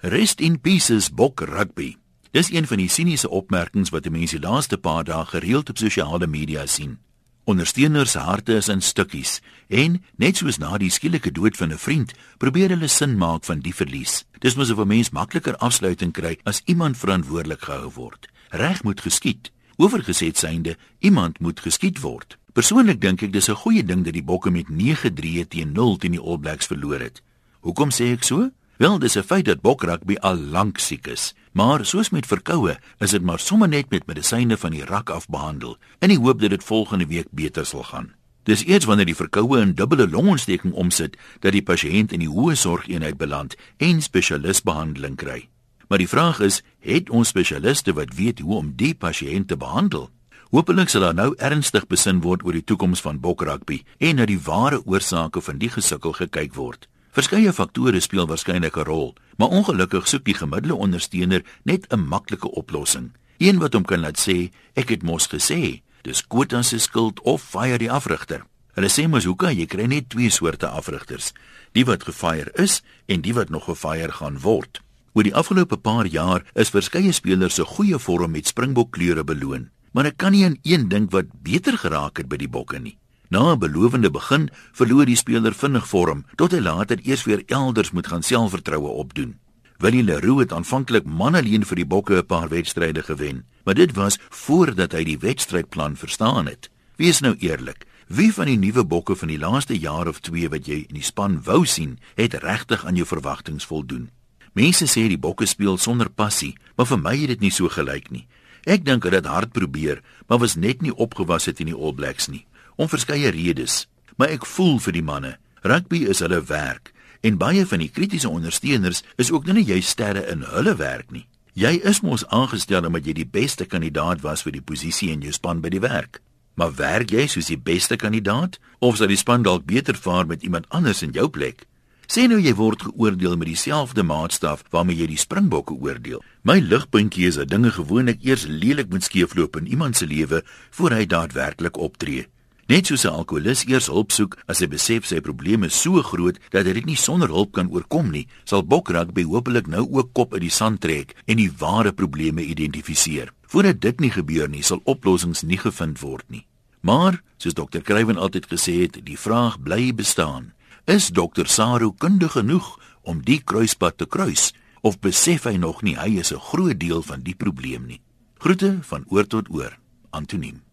Rest in pieces bok rugby. Dis een van die siniese opmerkings wat mense die laaste paar dae gereeld op sosiale media sien. Ondersteuners se harte is in stukkies en net soos na die skielike dood van 'n vriend, probeer hulle sin maak van die verlies. Dis mos of 'n mens makliker afsluiting kry as iemand verantwoordelik gehou word. Reg moet geskied. Oorgeset synde, iemand moet geskied word. Persoonlik dink ek dis 'n goeie ding dat die Bokke met 9-3 teen 0 teen die All Blacks verloor het. Hoekom sê ek so? Wel, dis 'n feit dat Bokrugby al lank siek is, maar soos met verkoue, is dit maar sommer net met medisyne van die rak af behandel in die hoop dat dit volgende week beter sal gaan. Dis eers wanneer die verkoue in dubbele longontsteking omsit dat die pasiënt in die hoë sorgeenheid beland en spesialistbehandeling kry. Maar die vraag is, het ons spesialiste wat weet hoe om die pasiënt te behandel? Hoopelik sal daar nou ernstig besin word oor die toekoms van bokrugby en na die ware oorsake van die gesukkel gekyk word. Verskeie faktore speel waarskynlik 'n rol, maar ongelukkig soek die gemiddelde ondersteuner net 'n maklike oplossing. Een wat hom kan laat sê, ek het mos gesê, dis Kota se skuld of fire die afrigter. Hulle sê mos hoekom jy kry net twee soorte afrigters, die wat gefire is en die wat nog gefire gaan word. Oor die afgelope paar jaar is verskeie spelers se goeie vorm met Springbok kleure beloon maar ek kan nie aan een ding wat beter geraak het by die bokke nie. Na 'n belovende begin, verloor die speler vinnig vorm tot hy later eers weer elders moet gaan selfvertroue opdoen. Willie Leroux het aanvanklik man alleen vir die bokke 'n paar wedstryde gewen, maar dit was voordat hy die wedstrydplan verstaan het. Wees nou eerlik, wie van die nuwe bokke van die laaste jaar of 2 wat jy in die span wou sien, het regtig aan jou verwagtinge voldoen? Mense sê die bokke speel sonder passie, maar vir my het dit nie so gelyk nie. Ek dink hulle het hard probeer, maar was net nie opgewas het in die All Blacks nie. Om verskeie redes, maar ek voel vir die manne. Rugby is hulle werk en baie van die kritiese ondersteuners is ook nie jy sterre in hulle werk nie. Jy is mos aangestel omdat jy die beste kandidaat was vir die posisie in jou span by die werk. Maar werk jy soos die beste kandidaat of sal die span dalk beter vaar met iemand anders in jou plek? Sê nou jy word geoordeel met dieselfde maatstaf waarmee jy die springbokke oordeel. My ligpuntjie is dat dinge gewoonlik eers lelik moet skeefloop in iemand se lewe voor hy daadwerklik optree. Net soos 'n alkolikus eers hulp soek as hy besef sy probleme so groot dat hy dit nie sonder hulp kan oorkom nie, sal Bokrak behopelik nou ook kop uit die sand trek en die ware probleme identifiseer. Voordat dit nie gebeur nie, sal oplossings nie gevind word nie. Maar, soos dokter Kruiven altyd gesê het, die vraag bly bestaan. Is dokter Saru kundig genoeg om die kruispunt te kruis of besef hy nog nie hy is 'n groot deel van die probleem nie? Groete van oor tot oor. Antoniem